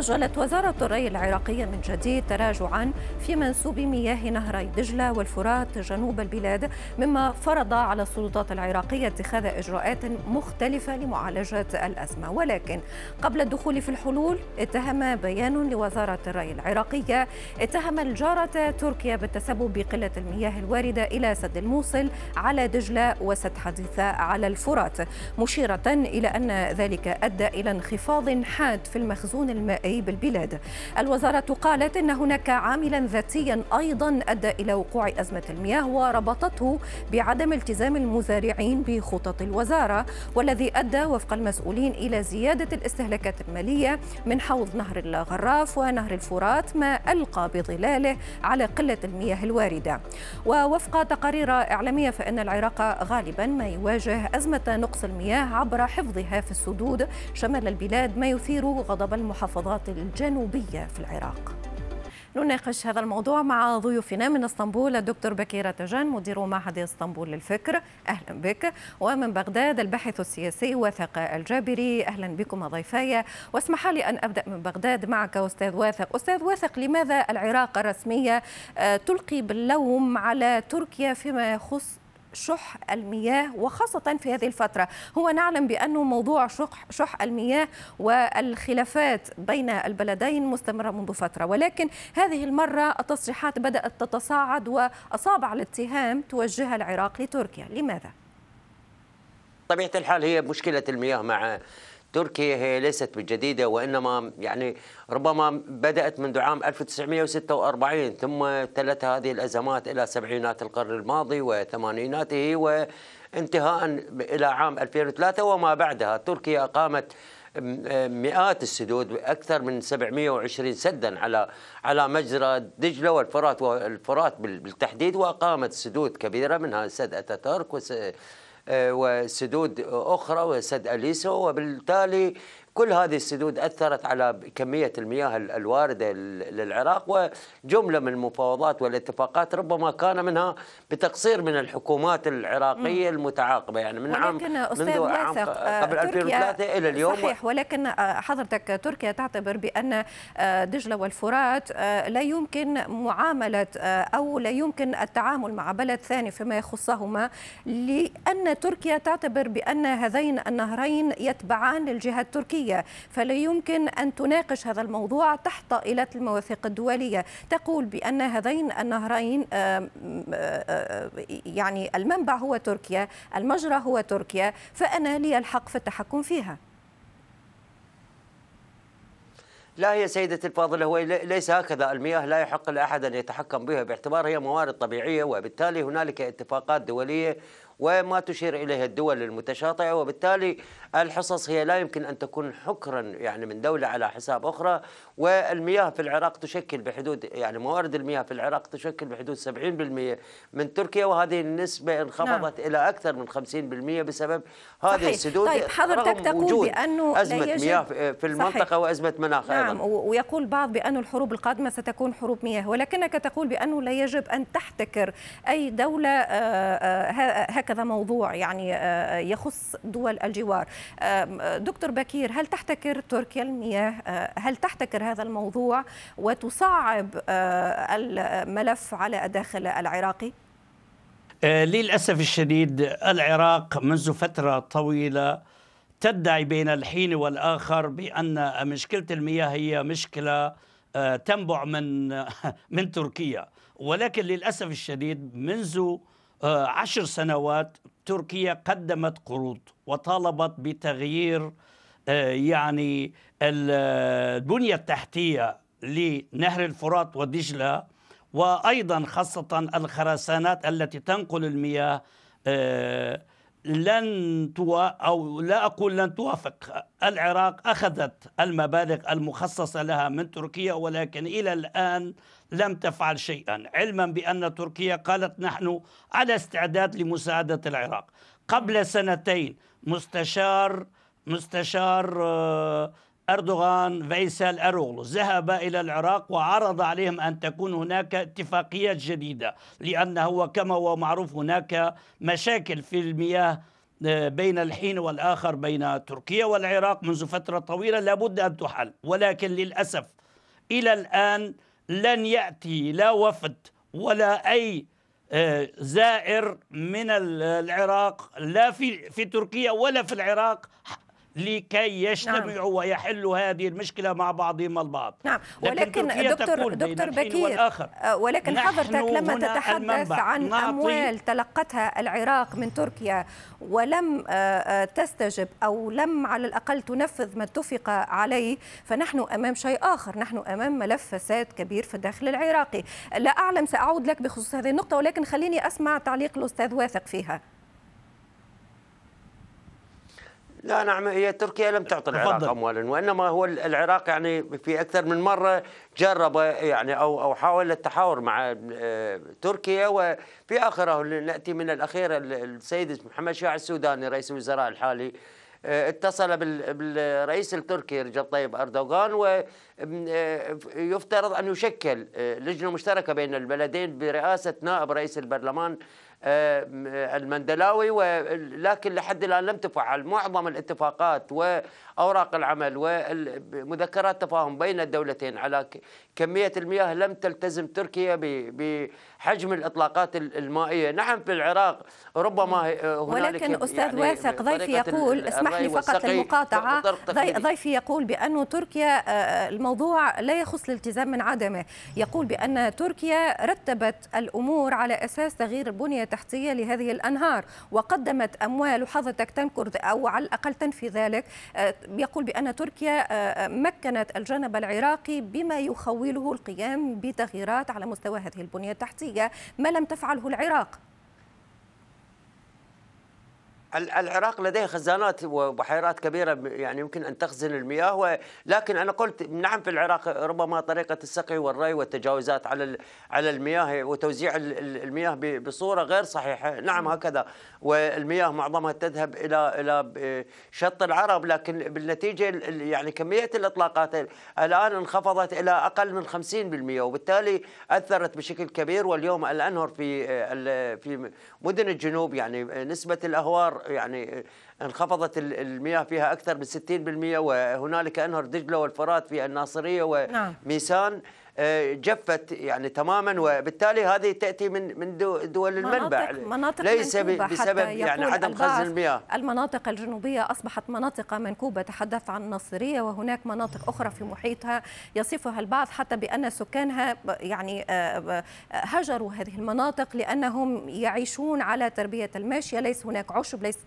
سجلت وزارة الري العراقية من جديد تراجعا في منسوب مياه نهري دجلة والفرات جنوب البلاد مما فرض على السلطات العراقية اتخاذ إجراءات مختلفة لمعالجة الأزمة. ولكن قبل الدخول في الحلول اتهم بيان لوزارة الري العراقية اتهم الجارة تركيا بالتسبب بقلة المياه الواردة إلى سد الموصل على دجلة وسد حديثة على الفرات مشيرة إلى أن ذلك أدى إلى انخفاض حاد في المخزون المائي. المائي بالبلاد. الوزارة قالت أن هناك عاملا ذاتيا أيضا أدى إلى وقوع أزمة المياه وربطته بعدم التزام المزارعين بخطط الوزارة والذي أدى وفق المسؤولين إلى زيادة الاستهلاكات المالية من حوض نهر الغراف ونهر الفرات ما ألقى بظلاله على قلة المياه الواردة. ووفق تقارير إعلامية فإن العراق غالبا ما يواجه أزمة نقص المياه عبر حفظها في السدود. شمال البلاد ما يثير غضب المحافظات. المحافظات الجنوبية في العراق. نناقش هذا الموضوع مع ضيوفنا من إسطنبول الدكتور بكيرة تجان مدير معهد إسطنبول للفكر. أهلا بك. ومن بغداد الباحث السياسي واثق الجابري. أهلا بكم ضيفاي واسمح لي أن أبدأ من بغداد معك أستاذ واثق. أستاذ واثق لماذا العراق الرسمية آه، تلقي باللوم على تركيا فيما يخص شح المياه وخاصة في هذه الفترة هو نعلم بأنه موضوع شح, شح المياه والخلافات بين البلدين مستمرة منذ فترة ولكن هذه المرة التصريحات بدأت تتصاعد وأصابع الاتهام توجهها العراق لتركيا لماذا؟ طبيعة الحال هي مشكلة المياه مع تركيا هي ليست بجديدة وإنما يعني ربما بدأت منذ عام 1946 ثم تلت هذه الأزمات إلى سبعينات القرن الماضي وثمانيناته وانتهاء إلى عام 2003 وما بعدها تركيا أقامت مئات السدود أكثر من 720 سدا على على مجرى دجلة والفرات والفرات بالتحديد وأقامت سدود كبيرة منها سد أتاتورك آه، وسدود أخرى وسد أليسو وبالتالي كل هذه السدود أثرت على كمية المياه الواردة للعراق وجملة من المفاوضات والاتفاقات ربما كان منها بتقصير من الحكومات العراقية. المتعاقبة. يعني من عام منذ عام قبل 2003 إلى اليوم. صحيح ولكن آه، حضرتك تركيا تعتبر بأن آه، دجلة والفرات آه، لا يمكن معاملة أو لا يمكن التعامل مع بلد ثاني فيما يخصهما لأن تركيا تعتبر بأن هذين النهرين يتبعان للجهة التركية. الدولية فلا يمكن أن تناقش هذا الموضوع تحت طائلة المواثيق الدولية. تقول بأن هذين النهرين يعني المنبع هو تركيا المجرى هو تركيا فأنا لي الحق في التحكم فيها. لا هي سيدتي الفاضلة هو ليس هكذا. المياه لا يحق لأحد أن يتحكم بها باعتبار هي موارد طبيعية وبالتالي هنالك اتفاقات دولية وما تشير إليها الدول المتشاطئة وبالتالي الحصص هي لا يمكن أن تكون حكرا يعني من دولة على حساب أخرى والمياه في العراق تشكل بحدود يعني موارد المياه في العراق تشكل بحدود 70% من تركيا وهذه النسبة انخفضت نعم. إلى أكثر من 50% بسبب هذه صحيح. السدود طيب حضرتك تقول بأنه أزمة يجب... مياه في المنطقة صحيح. وأزمة مناخ نعم أيضا. ويقول بعض بأن الحروب القادمة ستكون حروب مياه ولكنك تقول بأنه لا يجب أن تحتكر أي دولة آه، آه، هكذا موضوع يعني آه، يخص دول الجوار. دكتور بكير هل تحتكر تركيا المياه؟ هل تحتكر هذا الموضوع وتصعب آه، الملف على الداخل العراقي؟ آه، للأسف الشديد العراق منذ فترة طويلة تدعي بين الحين والآخر بأن مشكلة المياه هي مشكلة آه، تنبع من من تركيا. ولكن للأسف الشديد منذ عشر سنوات تركيا قدمت قروض وطالبت بتغيير يعني البنية التحتية لنهر الفرات ودجلة وأيضا خاصة الخرسانات التي تنقل المياه آه، لن توا أو لا أقول لن توافق. العراق أخذت المبالغ المخصصة لها من تركيا ولكن إلى الآن لم تفعل شيئا. علما بأن تركيا قالت نحن على استعداد لمساعدة العراق. قبل سنتين مستشار مستشار آه، أردوغان فيسال أروغلو ذهب إلى العراق وعرض عليهم أن تكون هناك اتفاقيات جديدة لأنه كما هو معروف هناك مشاكل في المياه آه، بين الحين والآخر بين تركيا والعراق منذ فترة طويلة لابد أن تحل. ولكن للأسف إلى الآن لن يأتي لا وفد ولا أي آه، زائر من العراق لا في في تركيا ولا في العراق لكي يجتمعوا نعم. ويحلوا هذه المشكلة مع بعضهم البعض. نعم. ولكن دكتور دكتور بكير آه، ولكن حضرتك لما تتحدث عن أموال تلقتها العراق من تركيا ولم آه، آه، تستجب أو لم على الأقل تنفذ ما اتفق عليه فنحن أمام شيء آخر. نحن أمام ملف فساد كبير في الداخل العراقي. لا أعلم سأعود لك بخصوص هذه النقطة ولكن خليني أسمع تعليق الأستاذ واثق فيها. لا نعم هي تركيا لم تعطي العراق اموالا وإنما هو العراق يعني في أكثر من مرة جرب يعني أو أو حاول التحاور مع آه، تركيا وفي آخره نأتي من الأخير السيد محمد شاع السوداني رئيس الوزراء الحالي آه، اتصل بالرئيس التركي رجب طيب أردوغان ويفترض آه، أن يشكل لجنة مشتركة بين البلدين برئاسة نائب رئيس البرلمان المندلاوي ولكن لحد الآن لم تفعل. معظم الاتفاقات وأوراق العمل ومذكرات تفاهم بين الدولتين على كمية المياه لم تلتزم تركيا بحجم الإطلاقات المائية. نعم في العراق ربما هنالك ولكن أستاذ يعني واثق ضيفي يقول اسمح لي فقط المقاطعة. ضيفي يقول بأن تركيا آه، الموضوع لا يخص الالتزام من عدمه. يقول بأن تركيا رتبت الأمور على أساس تغيير البنية التحتية لهذه الأنهار وقدمت أموال وحضرتك تنكر أو على الأقل تنفي ذلك. آه، يقول بأن تركيا آه، مكنت الجانب العراقي بما يخوله القيام بتغييرات على مستوى هذه البنية التحتية ما لم تفعله العراق. العراق لديه خزانات وبحيرات كبيرة يعني يمكن أن تخزن المياه لكن أنا قلت نعم في العراق ربما طريقة السقي والري والتجاوزات على على المياه وتوزيع المياه بصورة غير صحيحة. نعم هكذا. والمياه معظمها تذهب إلى إلى شط العرب لكن بالنتيجة يعني كمية الإطلاقات الآن انخفضت إلى أقل من 50% وبالتالي أثرت بشكل كبير. واليوم الأنهر في في مدن الجنوب يعني نسبة الأهوار يعني انخفضت المياه فيها أكثر من 60% وهنالك أنهر دجلة والفرات في الناصرية نعم. وميسان جفت يعني تماما وبالتالي هذه تأتي من من دول المنبع. مناطق مناطق ليس بسبب يعني عدم خزن المياه. المناطق الجنوبية أصبحت مناطق منكوبة تحدث عن الناصريه وهناك مناطق أخرى في محيطها يصفها البعض حتى بأن سكانها يعني آه، هجروا هذه المناطق لأنهم يعيشون على تربية الماشية. ليس هناك عشب ليس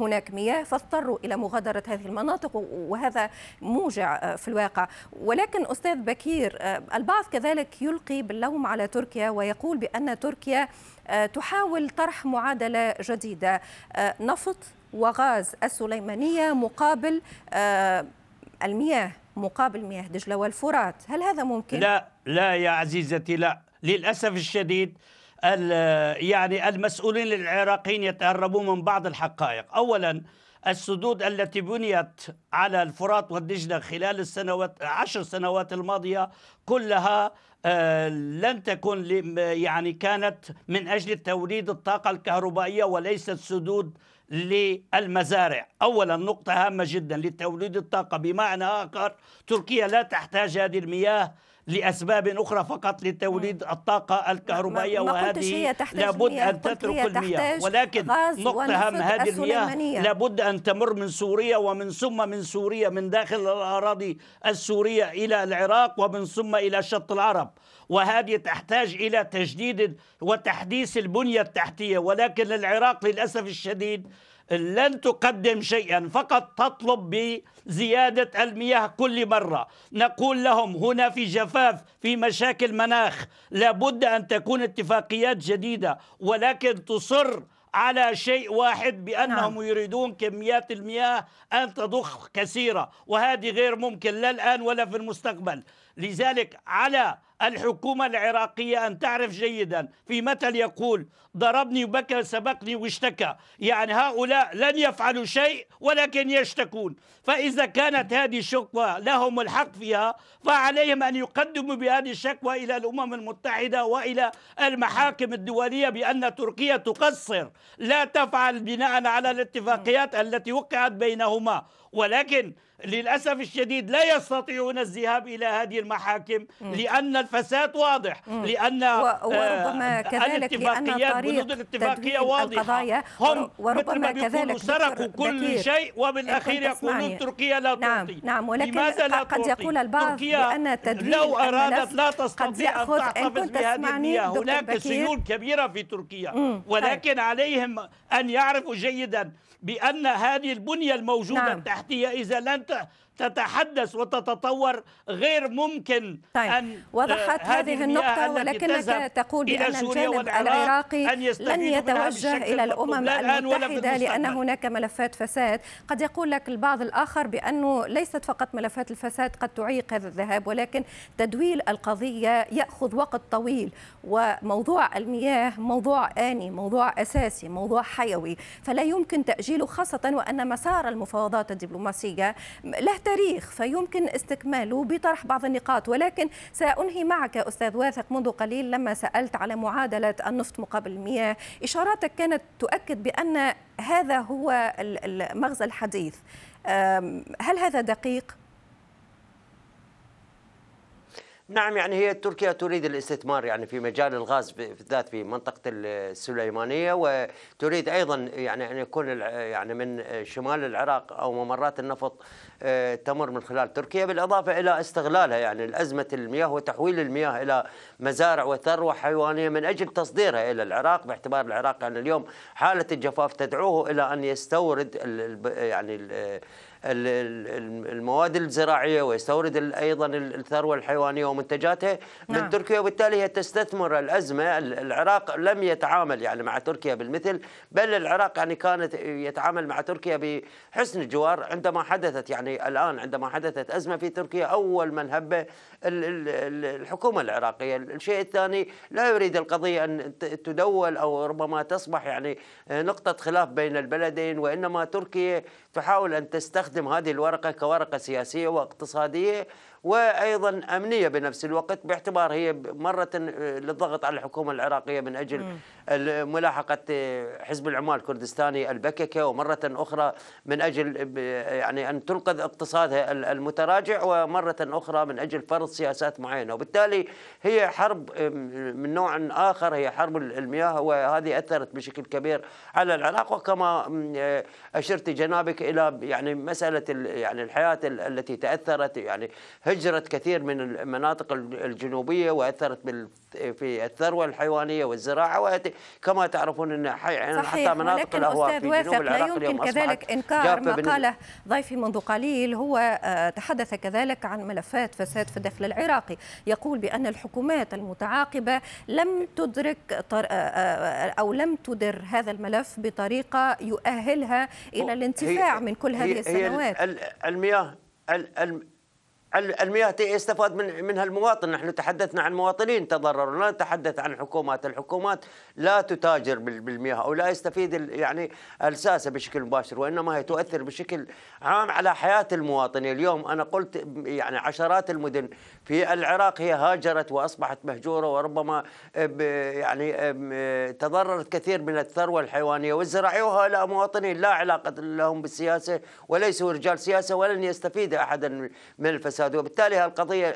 هناك مياه فاضطروا إلى مغادرة هذه المناطق وهذا موجع آه، في الواقع. ولكن أستاذ بكير آه، البعض كذلك يلقي باللوم على تركيا ويقول بأن تركيا آه، تحاول طرح معادلة جديدة. آه، نفط وغاز السليمانية مقابل آه، المياه مقابل مياه دجلة والفرات. هل هذا ممكن؟ لا لا يا عزيزتي لا. للأسف الشديد يعني المسؤولين العراقيين يتهربون من بعض الحقائق. أولا السدود التي بنيت على الفرات والدجلة خلال السنوات عشر سنوات الماضية كلها آه، لن تكن يعني كانت من أجل توليد الطاقة الكهربائية وليست سدود للمزارع. أولا نقطة هامة جدا لتوليد الطاقة. بمعنى آخر تركيا لا تحتاج هذه المياه لأسباب أخرى فقط لتوليد الطاقة الكهربائية وهذه لابد أن تترك المياه. ولكن نقطة هام هذه المياه لابد أن تمر من سوريا ومن ثم من سوريا من داخل الأراضي السورية إلى العراق ومن ثم إلى شط العرب. وهذه تحتاج إلى تجديد وتحديث البنية التحتية. ولكن العراق للأسف الشديد لن تقدم شيئا فقط تطلب بزيادة المياه كل مرة نقول لهم هنا في جفاف في مشاكل مناخ لابد أن تكون اتفاقيات جديدة ولكن تصر على شيء واحد بأنهم نعم. يريدون كميات المياه أن تضخ كثيرة وهذه غير ممكن لا الآن ولا في المستقبل لذلك على الحكومة العراقية أن تعرف جيدا في مثل يقول ضربني وبكى سبقني واشتكى. يعني هؤلاء لن يفعلوا شيء ولكن يشتكون. فإذا كانت هذه الشكوى لهم الحق فيها فعليهم أن يقدموا بهذه الشكوى إلى الأمم المتحدة وإلى المحاكم الدولية بأن تركيا تقصر. لا تفعل بناء على الاتفاقيات التي وقعت بينهما. ولكن للأسف الشديد لا يستطيعون الذهاب إلى هذه المحاكم لأن الفساد واضح لأن وربما كذلك لأن طريق الاتفاقية واضحة. هم وربما كذلك سرقوا كل شيء وبالأخير يقولون تركيا لا نعم تعطي. نعم ولكن لماذا لا قد؟ يقول البعض بأن تدويل لو أرادت لا تستطيع أن تحتفظ بهذه المياه هناك سيول كبيرة في تركيا ولكن عليهم أن يعرفوا جيدا بأن هذه البنية الموجودة نعم. التحتية إذا لن تتحدث وتتطور غير ممكن طيب. أن وضحت هذه النقطة ولكنك تقول بأن الجانب العراقي لن يتوجه إلى الأمم المتحدة لأن هناك ملفات فساد قد يقول لك البعض الآخر بأنه ليست فقط ملفات الفساد قد تعيق هذا الذهاب ولكن تدويل القضية يأخذ وقت طويل وموضوع المياه موضوع آني موضوع أساسي موضوع حيوي فلا يمكن تأجيله خاصة وأن مسار المفاوضات الدبلوماسية له تاريخ فيمكن استكماله بطرح بعض النقاط ولكن سأنهي معك أستاذ واثق منذ قليل لما سألت على معادلة النفط مقابل المياه إشاراتك كانت تؤكد بأن هذا هو مغزى الحديث هل هذا دقيق؟ نعم يعني هي تركيا تريد الاستثمار يعني في مجال الغاز بالذات في منطقة السليمانية وتريد أيضا يعني أن يكون يعني من شمال العراق أو ممرات النفط آه، تمر من خلال تركيا بالإضافة إلى استغلالها يعني الأزمة المياه وتحويل المياه إلى مزارع وثروة حيوانية من أجل تصديرها إلى العراق. باعتبار العراق يعني اليوم حالة الجفاف تدعوه إلى أن يستورد يعني المواد الزراعية ويستورد أيضا الثروة الحيوانية ومنتجاتها نعم. من تركيا وبالتالي هي تستثمر الأزمة. العراق لم يتعامل يعني مع تركيا بالمثل بل العراق يعني كانت يتعامل مع تركيا بحسن الجوار. عندما حدثت يعني الآن عندما حدثت أزمة في تركيا أول من هب الحكومة العراقية، الشيء الثاني لا يريد القضية أن تدول أو ربما تصبح يعني نقطة خلاف بين البلدين وإنما تركيا تحاول أن تستخدم هذه الورقة كورقة سياسية واقتصادية وأيضا أمنية بنفس الوقت باعتبار هي مرة للضغط على الحكومة العراقية من أجل ملاحقه حزب العمال الكردستاني البككة ومرة أخرى من أجل يعني أن تنقذ اقتصادها المتراجع ومرة أخرى من أجل فرض سياسات معينة. وبالتالي هي حرب من نوع آخر هي حرب المياه وهذه أثرت بشكل كبير على العراق. وكما أشرت جنابك إلى يعني مسألة يعني الحياة التي تأثرت يعني هجرت كثير من المناطق الجنوبية وأثرت في الثروة الحيوانية والزراعة كما تعرفون إن يعني حتى مناطق الأهواء في جنوب العراق لا يمكن كذلك إنكار ما قاله ضيفي منذ قليل. هو آه، تحدث كذلك عن ملفات فساد في الداخل العراقي. يقول بأن الحكومات المتعاقبة لم تدرك آه، آه، أو لم تدر هذا الملف بطريقة يؤهلها إلى الانتفاع من كل هذه السنوات. المياه المياه يستفاد من منها المواطن. نحن تحدثنا عن مواطنين تضرروا. لا نتحدث عن حكومات. الحكومات لا تتاجر بالمياه أو لا يستفيد يعني الساسة بشكل مباشر وإنما هي تؤثر بشكل عام على حياة المواطن. اليوم أنا قلت يعني عشرات المدن في العراق هي هاجرت وأصبحت مهجورة وربما يعني تضررت كثير من الثروة الحيوانية والزراعيه وهؤلاء مواطنين لا علاقة لهم بالسياسة وليسوا رجال سياسة ولن يستفيد أحدا من الفساد. الفساد وبالتالي القضية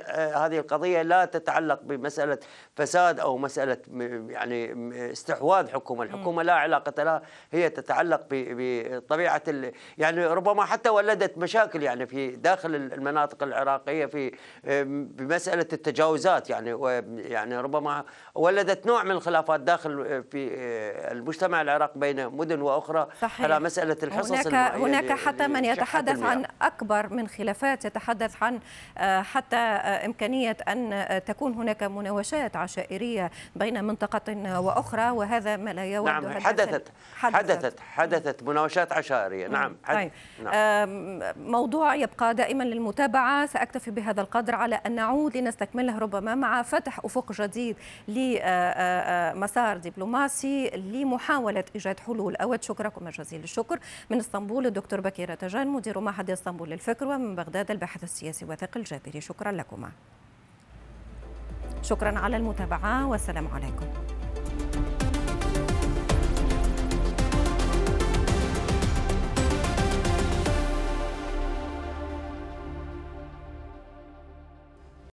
هذه القضية لا تتعلق بمسألة فساد أو مسألة يعني استحواذ حكومة. الحكومة لا علاقة لها هي تتعلق بطبيعة يعني ربما حتى ولدت مشاكل يعني في داخل المناطق العراقية في بمسألة التجاوزات يعني يعني ربما ولدت نوع من الخلافات داخل في آه، المجتمع العراقي بين مدن وأخرى صحيح. على مسألة الحصص هناك, هناك حتى من يتحدث عن أكبر من خلافات يتحدث عن حتى إمكانية أن تكون هناك مناوشات عشائرية بين منطقة وأخرى وهذا ما لا يود نعم حدثت حدثت حدثت, حدثت مناوشات عشائرية. نعم, طيب. نعم. موضوع يبقى دائما للمتابعة. سأكتفي بهذا القدر على أن نعود لنستكمله ربما مع فتح أفق جديد لمسار دبلوماسي لمحاولة إيجاد حلول أود شكركم جزيل الشكر. من إسطنبول الدكتور بكير تجان مدير معهد إسطنبول للفكر ومن بغداد الباحث السياسي وثيق الجابري شكرا لكما. شكرا على المتابعة والسلام عليكم.